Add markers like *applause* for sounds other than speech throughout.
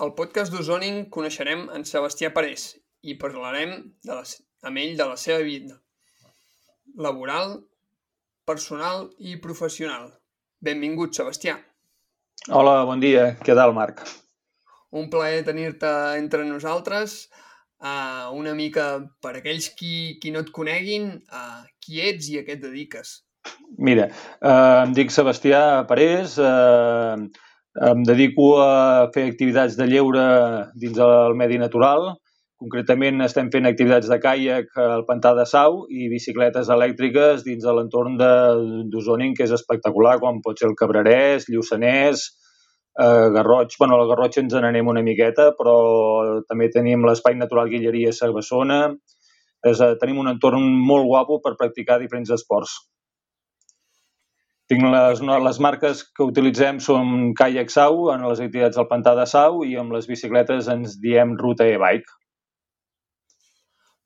Al podcast d'Ozoning, coneixerem en Sebastià Parés i parlarem de la, amb ell de la seva vida laboral, personal i professional. Benvingut, Sebastià. Hola, bon dia. Què tal, Marc? Un plaer tenir-te entre nosaltres. Uh, una mica per aquells qui, qui no et coneguin, uh, qui ets i a què et dediques? Mira, uh, em dic Sebastià Parés, uh, em dedico a fer activitats de lleure dins el medi natural. Concretament estem fent activitats de caiac al pantà de Sau i bicicletes elèctriques dins de l'entorn d'Osoning, que és espectacular, com pot ser el Cabrerès, Lluçanès, eh, Garroig. bueno, el Garroig ens n'anem una miqueta, però també tenim l'Espai Natural Guilleria Sabassona. És, eh, tenim un entorn molt guapo per practicar diferents esports. Tinc les, no, les marques que utilitzem són Kayak Sau, en les activitats del Pantà de Sau, i amb les bicicletes ens diem Ruta e-bike.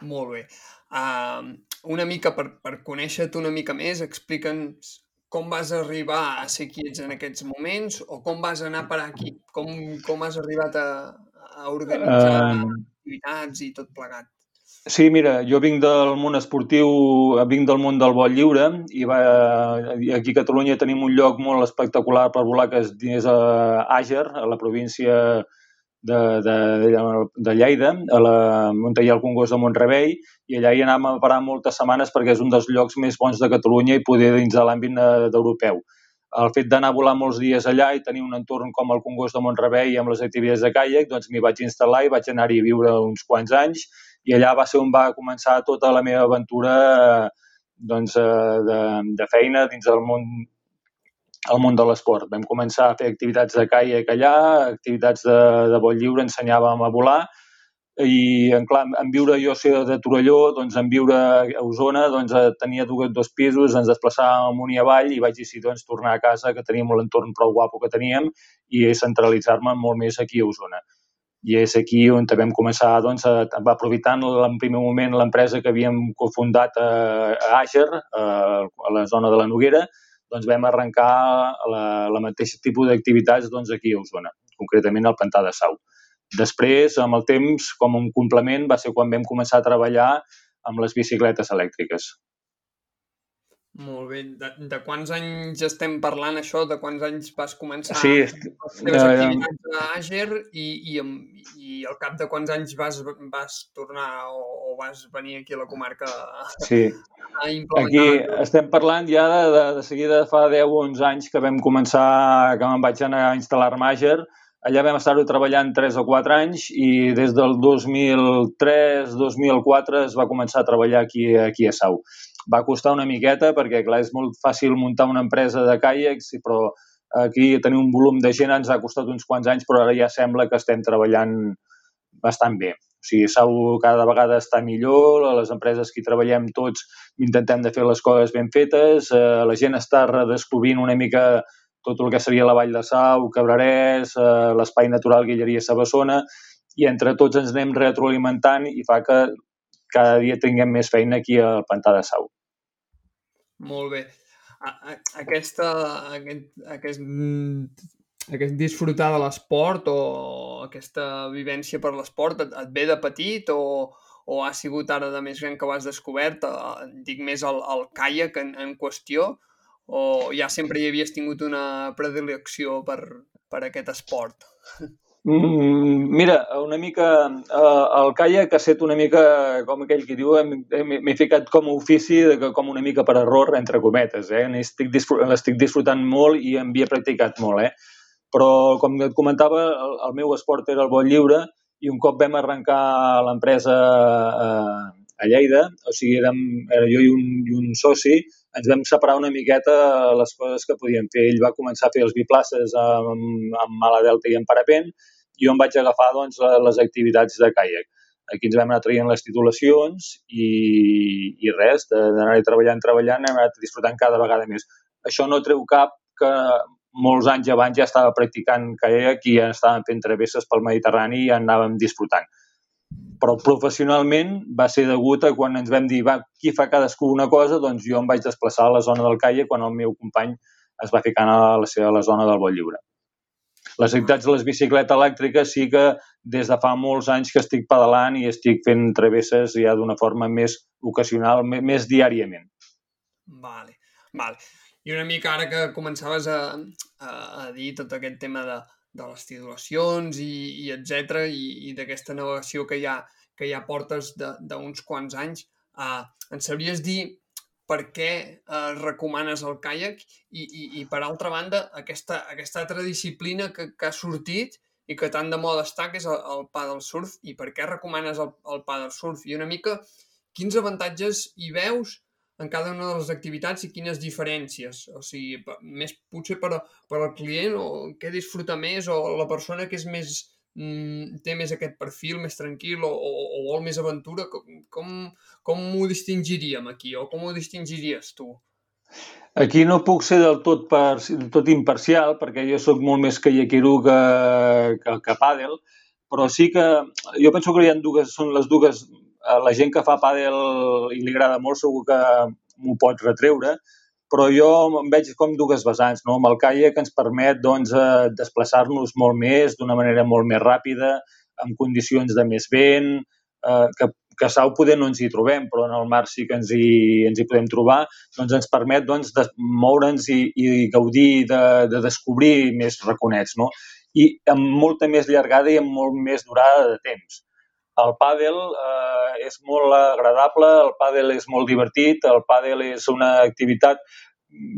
Molt bé. Uh, una mica per, per conèixer-te una mica més, explica'ns com vas arribar a ser qui ets en aquests moments o com vas anar per aquí? Com, com has arribat a, a organitzar uh... activitats i tot plegat? Sí, mira, jo vinc del món esportiu, vinc del món del vol lliure i va, aquí a Catalunya tenim un lloc molt espectacular per volar que és, a Àger, a la província de, de, de Lleida, a la, on hi ha el Congost de Montrebei, i allà hi anàvem a parar moltes setmanes perquè és un dels llocs més bons de Catalunya i poder dins de l'àmbit d'europeu. El fet d'anar a volar molts dies allà i tenir un entorn com el Congost de Montrebei amb les activitats de caiac, doncs m'hi vaig instal·lar i vaig anar-hi a viure uns quants anys i allà va ser on va començar tota la meva aventura eh, doncs, eh, de, de feina dins del món el món de l'esport. Vam començar a fer activitats de caiac allà, activitats de, de vol lliure, ensenyàvem a volar i en, clar, en viure jo ser de Torelló, doncs en viure a Osona, doncs eh, tenia dos, dos pisos, ens desplaçàvem amunt i avall i vaig decidir doncs, tornar a casa, que teníem l'entorn prou guapo que teníem, i centralitzar-me molt més aquí a Osona i és aquí on vam començar doncs, a, aprofitant en primer moment l'empresa que havíem cofundat a, a Àger, a, a la zona de la Noguera, doncs vam arrencar la, la mateixa tipus d'activitats doncs, aquí a Osona, concretament al Pantà de Sau. Després, amb el temps, com un complement, va ser quan vam començar a treballar amb les bicicletes elèctriques. Molt bé. De, de quants anys estem parlant això? De quants anys vas començar sí, les teves uh, activitats a Àger i, i, i al cap de quants anys vas, vas tornar o, o vas venir aquí a la comarca a, sí. a implementar? Aquí estem parlant ja de, de, de seguida fa 10 o 11 anys que vam començar, que me'n vaig anar a instal·lar-me a Àger. Allà vam estar-ho treballant 3 o 4 anys i des del 2003-2004 es va començar a treballar aquí, aquí a Sau va costar una miqueta perquè, clar, és molt fàcil muntar una empresa de caiacs, però aquí tenir un volum de gent ens ha costat uns quants anys, però ara ja sembla que estem treballant bastant bé. O sigui, Sau cada vegada està millor, les empreses que treballem tots intentem de fer les coses ben fetes, eh, la gent està redescobrint una mica tot el que seria la Vall de Sau, Cabrerès, eh, l'Espai Natural Guilleria Sabassona, i entre tots ens anem retroalimentant i fa que cada dia tinguem més feina aquí al Pantà de Sau. Molt bé. Aquesta, aquest, aquest, aquest disfrutar de l'esport o aquesta vivència per l'esport et, et ve de petit o, o ha sigut ara de més gran que ho has descobert? Eh, dic més el, el caiac en, en qüestió o ja sempre hi havies tingut una predilecció per, per aquest esport? *laughs* Mm, mira, una mica eh, el caiac ha estat una mica, com aquell que diu, m'he ficat com a ofici, de, com una mica per error, entre cometes. Eh? L'estic disfrutant, disfrutant molt i havia practicat molt. Eh? Però, com et comentava, el, el meu esport era el vol lliure i un cop vam arrencar l'empresa eh, a Lleida, o sigui, érem, era jo i un, i un soci, ens vam separar una miqueta les coses que podíem fer. Ell va començar a fer els biplaces amb, amb mala delta i en parapent, jo em vaig agafar doncs, les activitats de caiac. Aquí ens vam anar traient les titulacions i, i res, d'anar-hi treballant, treballant, hem anat disfrutant cada vegada més. Això no treu cap que molts anys abans ja estava practicant caiac i ja estàvem fent travesses pel Mediterrani i ja anàvem disfrutant. Però professionalment va ser degut a quan ens vam dir va, qui fa cadascú una cosa, doncs jo em vaig desplaçar a la zona del caiac quan el meu company es va ficar a la, a la zona del vol lliure. Les activitats de les bicicletes elèctriques sí que des de fa molts anys que estic pedalant i estic fent travesses ja d'una forma més ocasional, més diàriament. Vale, vale. I una mica ara que començaves a, a, a dir tot aquest tema de, de les titulacions i, i etc i, i d'aquesta navegació que ja, que ja portes d'uns quants anys, uh, ens sabries dir per què eh, recomanes el caiac i, i, i per altra banda aquesta, aquesta altra disciplina que, que ha sortit i que tant de moda està, que és el, el paddle surf, i per què recomanes el, el paddle surf i una mica quins avantatges hi veus en cada una de les activitats i quines diferències. O sigui, més potser per, per al client o què disfruta més o la persona que és més mm, té més aquest perfil més tranquil o, o, o vol més aventura, com, com, com ho distingiríem aquí o com ho distingiries tu? Aquí no puc ser del tot, per, tot imparcial perquè jo sóc molt més callaquero que, que, que pàdel, però sí que jo penso que hi ha dues, són les dues Eh, la gent que fa pàdel i li agrada molt segur que m'ho pot retreure, però jo em veig com dues vessants. No? Amb el caiac ens permet doncs, eh, desplaçar-nos molt més, d'una manera molt més ràpida, amb condicions de més vent, eh, que, que Sau poder no ens hi trobem, però en el mar sí que ens hi, ens hi podem trobar, doncs ens permet doncs, de moure'ns i, i gaudir de, de descobrir més raconets, no? I amb molta més llargada i amb molt més durada de temps. El pàdel eh, és molt agradable, el pàdel és molt divertit, el pàdel és una activitat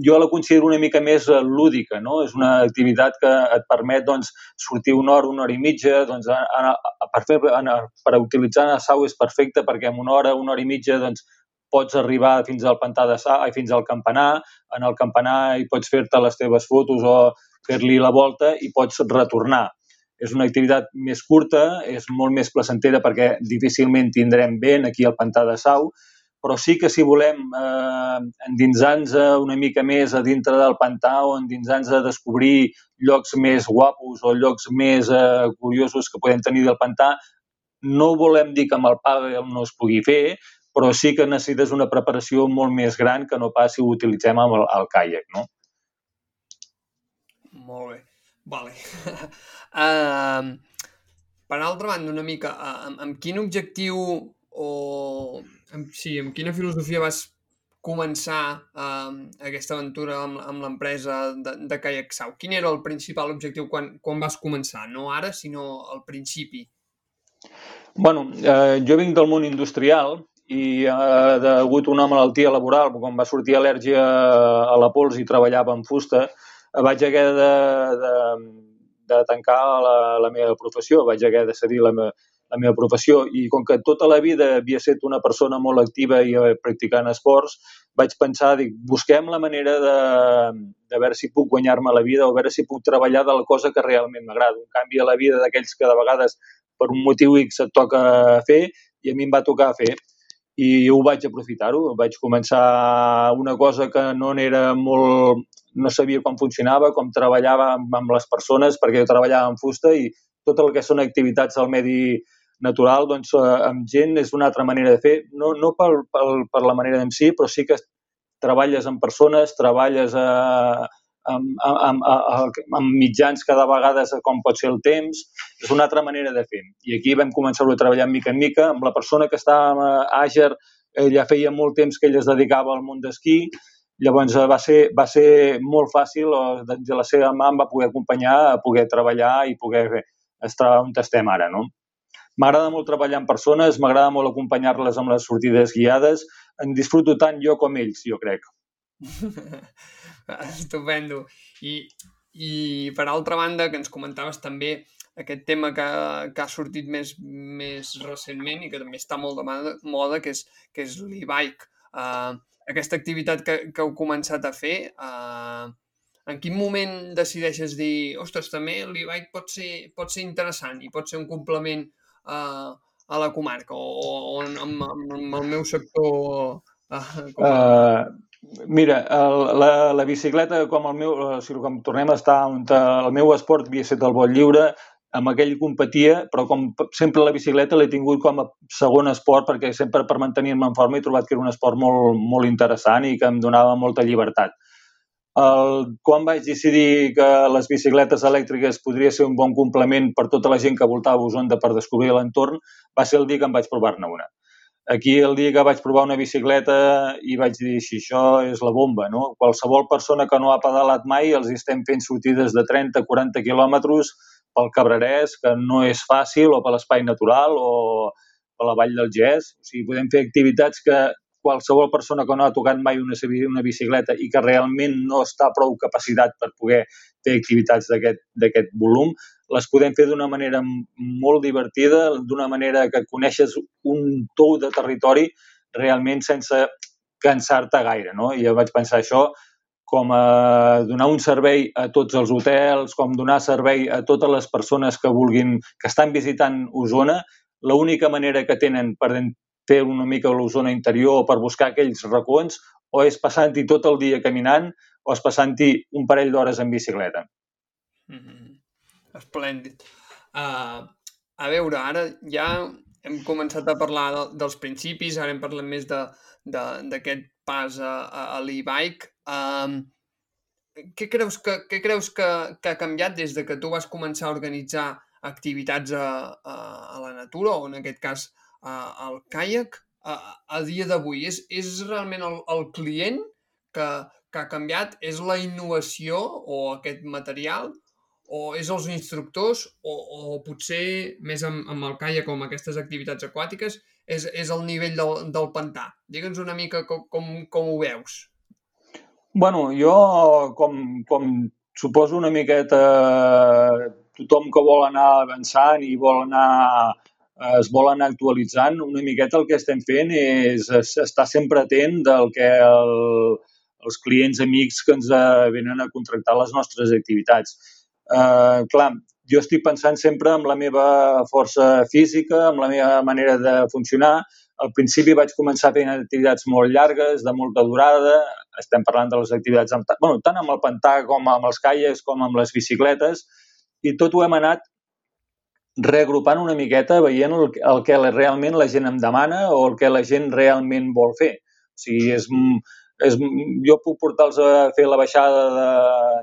jo la considero una mica més eh, lúdica, no? És una activitat que et permet doncs, sortir una hora, una hora i mitja, doncs, a, a, per, fer, a, per utilitzar a Sau és perfecte perquè en una hora, una hora i mitja doncs, pots arribar fins al pantà de Sau, fins al campanar, en el campanar hi pots fer-te les teves fotos o fer-li la volta i pots retornar és una activitat més curta, és molt més placentera perquè difícilment tindrem vent aquí al Pantà de Sau, però sí que si volem eh, endinsar-nos una mica més a dintre del pantà o endinsar-nos a descobrir llocs més guapos o llocs més eh, curiosos que podem tenir del pantà, no volem dir que amb el pàdel no es pugui fer, però sí que necessites una preparació molt més gran que no pas si ho utilitzem amb el, el caiac, no? Molt bé. Vale. *laughs* uh, per altra banda, una mica, uh, amb, amb quin objectiu o... Amb, sí, amb quina filosofia vas començar uh, aquesta aventura amb, amb l'empresa de, de Kayak Sau? Quin era el principal objectiu quan, quan vas començar? No ara, sinó al principi. Bueno, eh, jo vinc del món industrial i eh, degut una malaltia laboral, quan va sortir al·lèrgia a la pols i treballava en fusta, vaig haver de, de, de tancar la, la meva professió, vaig haver de cedir la, me, la meva professió i com que tota la vida havia estat una persona molt activa i practicant esports, vaig pensar, dic, busquem la manera de, de veure si puc guanyar-me la vida o veure si puc treballar de la cosa que realment m'agrada. Un canvi a la vida d'aquells que de vegades per un motiu X et toca fer i a mi em va tocar fer i ho vaig aprofitar-ho. Vaig començar una cosa que no era molt, no sabia com funcionava, com treballava amb les persones, perquè jo treballava en fusta i tot el que són activitats al medi natural, doncs eh, amb gent és una altra manera de fer, no, no per, per, per la manera en si, però sí que treballes amb persones, treballes a, amb, amb, amb, amb mitjans cada vegada com pot ser el temps, és una altra manera de fer. I aquí vam començar a treballar mica en mica amb la persona que estava a Àger, ella feia molt temps que ella es dedicava al món d'esquí, Llavors va ser, va ser molt fàcil, de la seva mà em va poder acompanyar a poder treballar i poder estar on estem ara. No? M'agrada molt treballar amb persones, m'agrada molt acompanyar-les amb les sortides guiades. En disfruto tant jo com ells, jo crec. *laughs* Estupendo. I, I per altra banda, que ens comentaves també aquest tema que, que ha sortit més, més recentment i que també està molt de moda, que és, que és l'e-bike. Uh, aquesta activitat que, que heu començat a fer, uh, en quin moment decideixes dir, ostres, també l'e-bike pot, ser, pot ser interessant i pot ser un complement uh, a la comarca o, o amb, amb, amb el meu sector? Uh, uh, mira, el, la, la bicicleta, com el meu, si com tornem a estar on el meu esport havia estat el vol lliure, amb aquell competia, però com sempre la bicicleta l'he tingut com a segon esport perquè sempre per mantenir-me en forma he trobat que era un esport molt, molt interessant i que em donava molta llibertat. el, quan vaig decidir que les bicicletes elèctriques podria ser un bon complement per tota la gent que voltava a Osonda per descobrir l'entorn, va ser el dia que em vaig provar-ne una. Aquí el dia que vaig provar una bicicleta i vaig dir, si això és la bomba, no? Qualsevol persona que no ha pedalat mai els estem fent sortides de 30-40 quilòmetres pel Cabrerès, que no és fàcil, o per l'espai natural, o per la Vall del Gès. O sigui, podem fer activitats que qualsevol persona que no ha tocat mai una, una bicicleta i que realment no està prou capacitat per poder fer activitats d'aquest volum, les podem fer d'una manera molt divertida, d'una manera que coneixes un tou de territori realment sense cansar-te gaire. No? I jo vaig pensar això com a donar un servei a tots els hotels, com donar servei a totes les persones que vulguin, que estan visitant Osona, l'única manera que tenen per fer una mica l'Osona interior o per buscar aquells racons o és passant-hi tot el dia caminant o és passant-hi un parell d'hores en bicicleta. Mm -hmm. Esplèndid. Uh, a veure, ara ja hem començat a parlar de, dels principis, ara hem parlat més d'aquest pas a, a, l'e-bike. Um, què creus, que, què creus que, que ha canviat des de que tu vas començar a organitzar activitats a, a, a la natura o en aquest cas a, al caiac a, a dia d'avui? És, és realment el, el client que, que ha canviat? És la innovació o aquest material? O és els instructors o, o potser més amb, amb el caia com aquestes activitats aquàtiques és, és el nivell del, del pantà. Digue'ns una mica com, com, com ho veus. Bueno, jo, com, com suposo una miqueta tothom que vol anar avançant i vol anar es vol anar actualitzant, una miqueta el que estem fent és estar sempre atent del que el, els clients amics que ens venen a contractar les nostres activitats eh, clar, jo estic pensant sempre en la meva força física, amb la meva manera de funcionar. Al principi vaig començar fent activitats molt llargues, de molta durada. Estem parlant de les activitats amb, bueno, tant amb el pantà com amb els caies com amb les bicicletes i tot ho hem anat reagrupant una miqueta veient el, el que realment la gent em demana o el que la gent realment vol fer. O sigui, és, és, jo puc portar-los a fer la baixada de,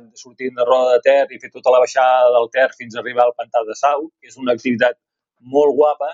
de sortint de Roda de Ter i fer tota la baixada del Ter fins a arribar al Pantà de Sau, que és una activitat molt guapa,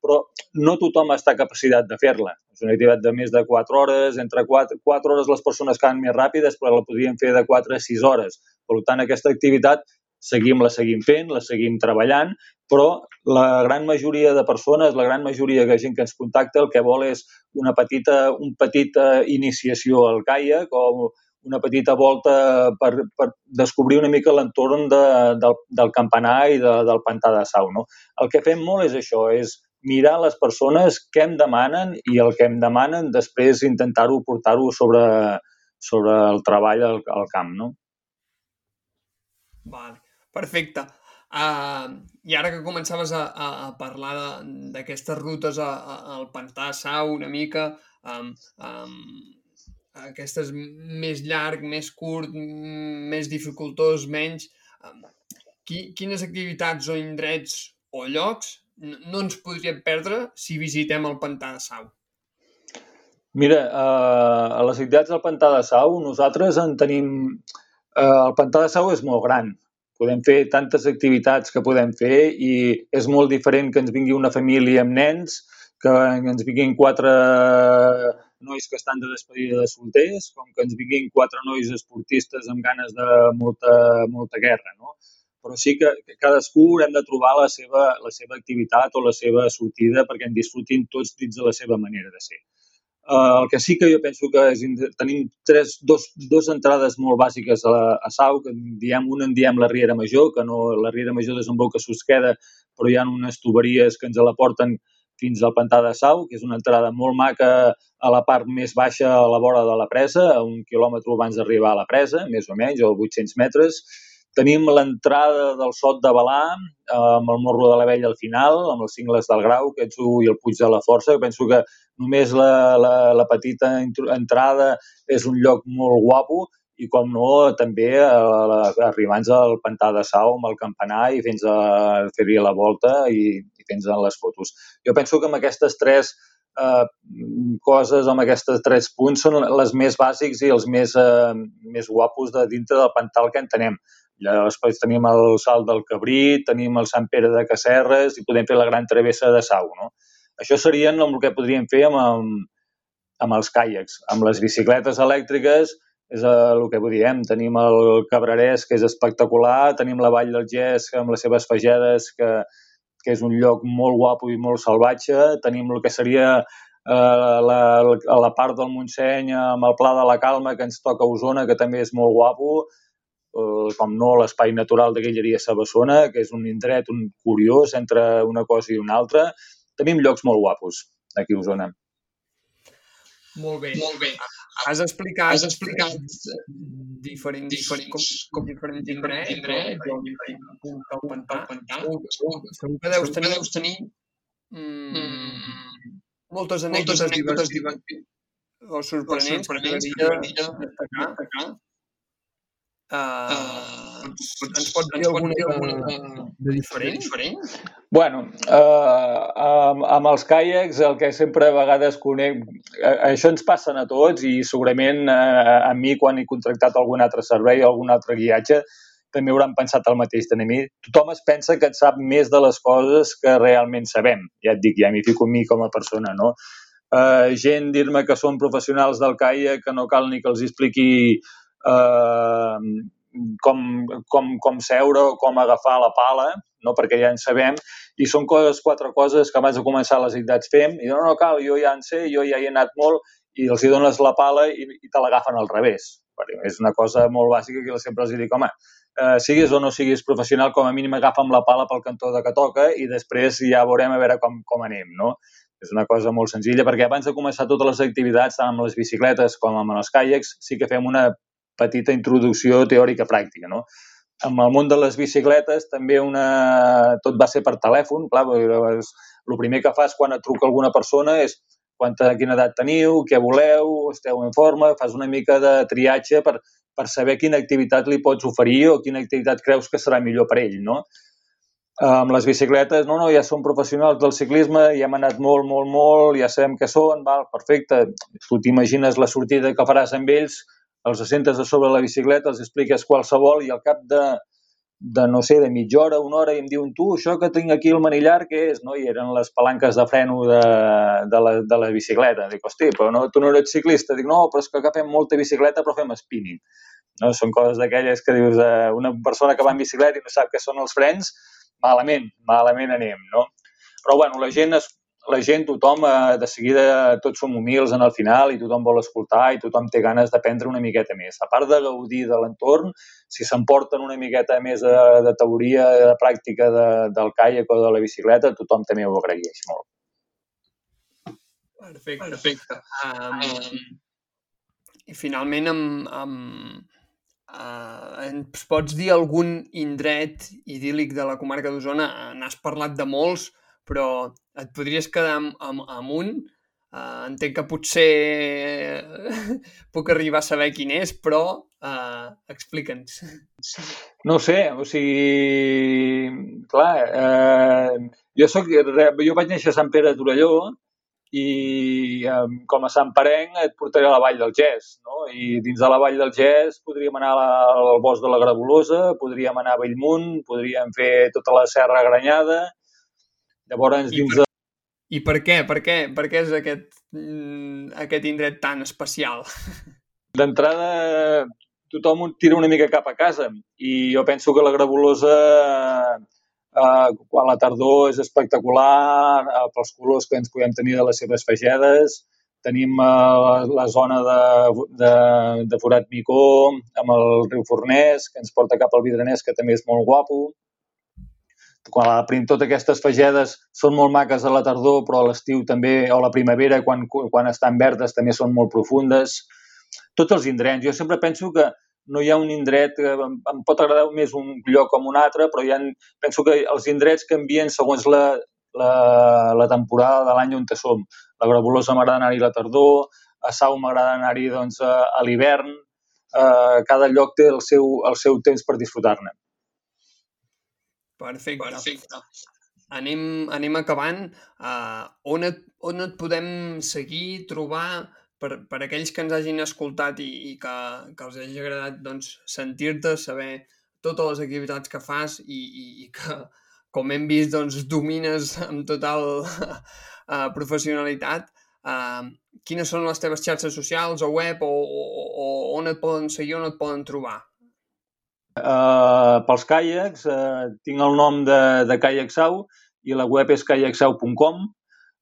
però no tothom està capacitat de fer-la. És una activitat de més de 4 hores, entre 4, 4 hores les persones que més ràpides, però la podrien fer de 4 a 6 hores. Per tant, aquesta activitat seguim la seguim fent, la seguim treballant, però la gran majoria de persones, la gran majoria de gent que ens contacta, el que vol és una petita, un petita iniciació al caiac o una petita volta per, per descobrir una mica l'entorn de, del, del campanar i de, del pantà de Sau. No? El que fem molt és això, és mirar les persones què em demanen i el que em demanen després intentar-ho portar-ho sobre, sobre el treball al, al camp. No? Vale. Perfecte. Uh, I ara que començaves a, a, a parlar d'aquestes rutes a, a, al Pantà Sau una mica, um, um, aquestes més llarg, més curt, més dificultós, menys, um, qui, quines activitats o indrets o llocs no ens podríem perdre si visitem el Pantà de Sau? Mira, uh, a les activitats del Pantà de Sau nosaltres en tenim... Uh, el Pantà de Sau és molt gran, Podem fer tantes activitats que podem fer i és molt diferent que ens vingui una família amb nens, que ens vinguin quatre nois que estan de despedida de solters, com que ens vinguin quatre nois esportistes amb ganes de molta, molta guerra. No? Però sí que, que cadascú hem de trobar la seva, la seva activitat o la seva sortida perquè en disfrutin tots dins de la seva manera de ser. Uh, el que sí que jo penso que és, tenim tres, dos, dos entrades molt bàsiques a, a Sau, que en diem, una en diem la Riera Major, que no, la Riera Major desemboca a Susqueda, però hi ha unes tuberies que ens la porten fins al Pantà de Sau, que és una entrada molt maca a la part més baixa a la vora de la presa, a un quilòmetre abans d'arribar a la presa, més o menys, o 800 metres, Tenim l'entrada del Sot de Balà, eh, amb el Morro de la Vella al final, amb els cingles del Grau, que ets i el Puig de la Força. Penso que només la, la, la petita entrada és un lloc molt guapo i com no també arribant al Pantà de Sau amb el campanar i fins a fer-hi la volta i, i fins a les fotos. Jo penso que amb aquestes tres eh, coses amb aquestes tres punts són les més bàsics i els més, eh, més guapos de dintre del pantal que entenem. Després tenim el Salt del Cabrit, tenim el Sant Pere de Cacerres i podem fer la Gran Travessa de Sau. No? Això serien el que podríem fer amb, amb, amb els caiacs. Amb les bicicletes elèctriques és el que diem. Tenim el Cabrerès, que és espectacular, tenim la Vall del Gès amb les seves fagedes, que, que és un lloc molt guapo i molt salvatge. Tenim el que seria eh, la, la part del Montseny amb el Pla de la Calma, que ens toca a Osona, que també és molt guapo. Eh, com no, l'espai natural de Guilleria Sabassona, que és un indret un curiós entre una cosa i una altra. Tenim llocs molt guapos aquí a Osona. Molt bé. Molt bé. Has explicat, has explicat diferents, diferents, com, com diferents indrets, indrets, el pantà. Segur que deus tenir, deus tenir mm, moltes anècdotes, moltes anècdotes divertides o sorprenents, sorprenents que m'agradaria destacar. Uh, ens, pots dir alguna de, de diferent? De diferent? Bueno, uh, amb, amb els caiacs el que sempre a vegades conec... Això ens passen a tots i segurament uh, a mi quan he contractat algun altre servei o algun altre guiatge també hauran pensat el mateix de mi. Tothom es pensa que et sap més de les coses que realment sabem. Ja et dic, ja m'hi fico a mi com a persona, no? Uh, gent dir-me que són professionals del CAIA, que no cal ni que els expliqui eh, com, com, com seure o com agafar la pala, no? perquè ja en sabem, i són coses, quatre coses que abans de començar les activitats fem, i no, no cal, jo ja en sé, jo ja hi he anat molt, i els hi dones la pala i, i te l'agafen al revés. És una cosa molt bàsica que sempre els dic, home, eh, siguis o no siguis professional, com a mínim agafa'm la pala pel cantó de que toca i després ja veurem a veure com, com anem, no? És una cosa molt senzilla, perquè abans de començar totes les activitats, tant amb les bicicletes com amb els caiacs, sí que fem una petita introducció teòrica pràctica, no? Amb el món de les bicicletes també una... tot va ser per telèfon, clar, el primer que fas quan et truca alguna persona és quanta, quina edat teniu, què voleu, esteu en forma, fas una mica de triatge per, per saber quina activitat li pots oferir o quina activitat creus que serà millor per ell, no? Amb les bicicletes, no, no, ja som professionals del ciclisme, ja hem anat molt, molt, molt, ja sabem què són, val, perfecte. Tu t'imagines la sortida que faràs amb ells, els assentes a sobre la bicicleta, els expliques qualsevol i al cap de, de no sé, de mitja hora, una hora, i em diuen, tu, això que tinc aquí el manillar, què és? No? I eren les palanques de freno de, de, la, de la bicicleta. Dic, hosti, però no, tu no eres ciclista. Dic, no, però és que fem molta bicicleta, però fem spinning. No? Són coses d'aquelles que dius, eh, una persona que va en bicicleta i no sap què són els frens, malament, malament anem, no? Però, bueno, la gent es, la gent, tothom, eh, de seguida tots som humils en el final i tothom vol escoltar i tothom té ganes d'aprendre una miqueta més. A part de gaudir de l'entorn, si s'emporten una miqueta més de, de teoria, de pràctica de, del caiac o de la bicicleta, tothom també ho agraeix molt. Perfecte. Perfecte. Um, I finalment, amb, amb, Uh, ens pots dir algun indret idíl·lic de la comarca d'Osona? N'has parlat de molts, però et podries quedar amb, amb, amb un. Uh, entenc que potser *laughs* puc arribar a saber quin és, però uh, explica'ns. No sé, o sigui, clar, eh, jo, soc, jo vaig néixer a Sant Pere de Torelló i eh, com a Sant Parenc et portaré a la Vall del Gès, no? I dins de la Vall del Gès podríem anar al bosc de la Gravolosa, podríem anar a Bellmunt, podríem fer tota la Serra Granyada, Llavors, dins de... I per què? Per què? Per què és aquest, mm, aquest indret tan especial? *laughs* D'entrada, tothom tira una mica cap a casa i jo penso que la gravolosa eh, quan la tardor és espectacular eh, pels colors que ens podem tenir de les seves fagedes. Tenim eh, la zona de, de, de Forat Micó amb el riu Fornès, que ens porta cap al Vidranès, que també és molt guapo quan la, totes aquestes fagedes són molt maques a la tardor, però a l'estiu també, o a la primavera, quan, quan estan verdes, també són molt profundes. Tots els indrets. Jo sempre penso que no hi ha un indret, que em, em pot agradar més un lloc com un altre, però hi ha, penso que els indrets canvien segons la, la, la temporada de l'any on te som. La Gravolosa m'agrada anar-hi a la tardor, a Sau m'agrada anar-hi doncs, a, a l'hivern, eh, cada lloc té el seu, el seu temps per disfrutar-ne. Perfecte. Perfecte. anem, anem acabant. Uh, on, et, on et podem seguir, trobar, per, per aquells que ens hagin escoltat i, i que, que els hagi agradat doncs, sentir-te, saber totes les activitats que fas i, i, i que, com hem vist, doncs, domines amb total uh, *laughs* professionalitat. Uh, quines són les teves xarxes socials o web o, o, o on et poden seguir, on et poden trobar? Uh, pels caiacs, uh, tinc el nom de, de Kayaksau i la web és kayaksau.com.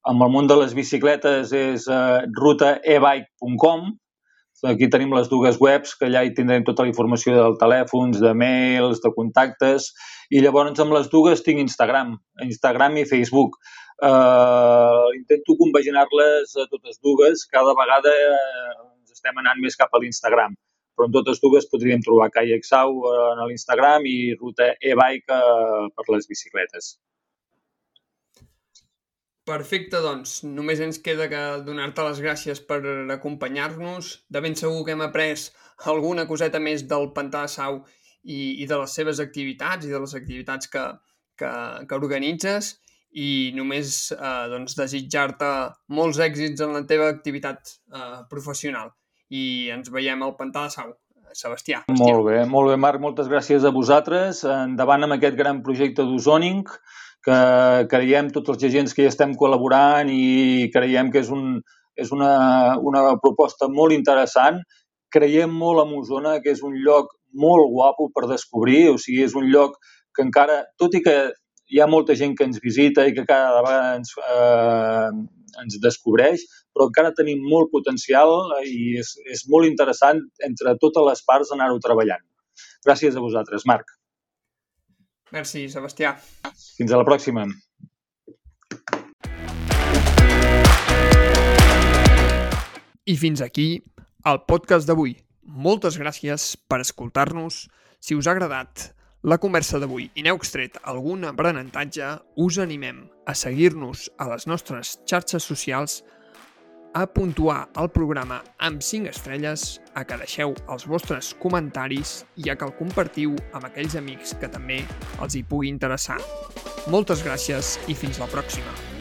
Amb el món de les bicicletes és uh, rutaebike.com. Aquí tenim les dues webs, que allà hi tindrem tota la informació del telèfons, de mails, de contactes. I llavors amb les dues tinc Instagram, Instagram i Facebook. Uh, intento compaginar-les a totes dues. Cada vegada ens estem anant més cap a l'Instagram però en totes dues podríem trobar Kayak eh, a l'Instagram i Ruta e-bike eh, per les bicicletes. Perfecte, doncs només ens queda que donar-te les gràcies per acompanyar-nos. De ben segur que hem après alguna coseta més del Pantà de Sau i, i de les seves activitats i de les activitats que, que, que organitzes i només eh, doncs, desitjar-te molts èxits en la teva activitat eh, professional i ens veiem al Pantà de Sau. Sebastià. Molt bé, molt bé, Marc, moltes gràcies a vosaltres. Endavant amb aquest gran projecte d'Ozoning, que creiem tots els agents que hi estem col·laborant i creiem que és, un, és una, una proposta molt interessant. Creiem molt en Osona, que és un lloc molt guapo per descobrir, o sigui, és un lloc que encara, tot i que hi ha molta gent que ens visita i que cada vegada ens, eh, ens descobreix, però encara tenim molt potencial i és, és molt interessant entre totes les parts anar-ho treballant. Gràcies a vosaltres, Marc. Merci, Sebastià. Fins a la pròxima. I fins aquí el podcast d'avui. Moltes gràcies per escoltar-nos. Si us ha agradat, la conversa d'avui i n'heu extret algun aprenentatge, us animem a seguir-nos a les nostres xarxes socials, a puntuar el programa amb 5 estrelles, a que deixeu els vostres comentaris i a que el compartiu amb aquells amics que també els hi pugui interessar. Moltes gràcies i fins la pròxima!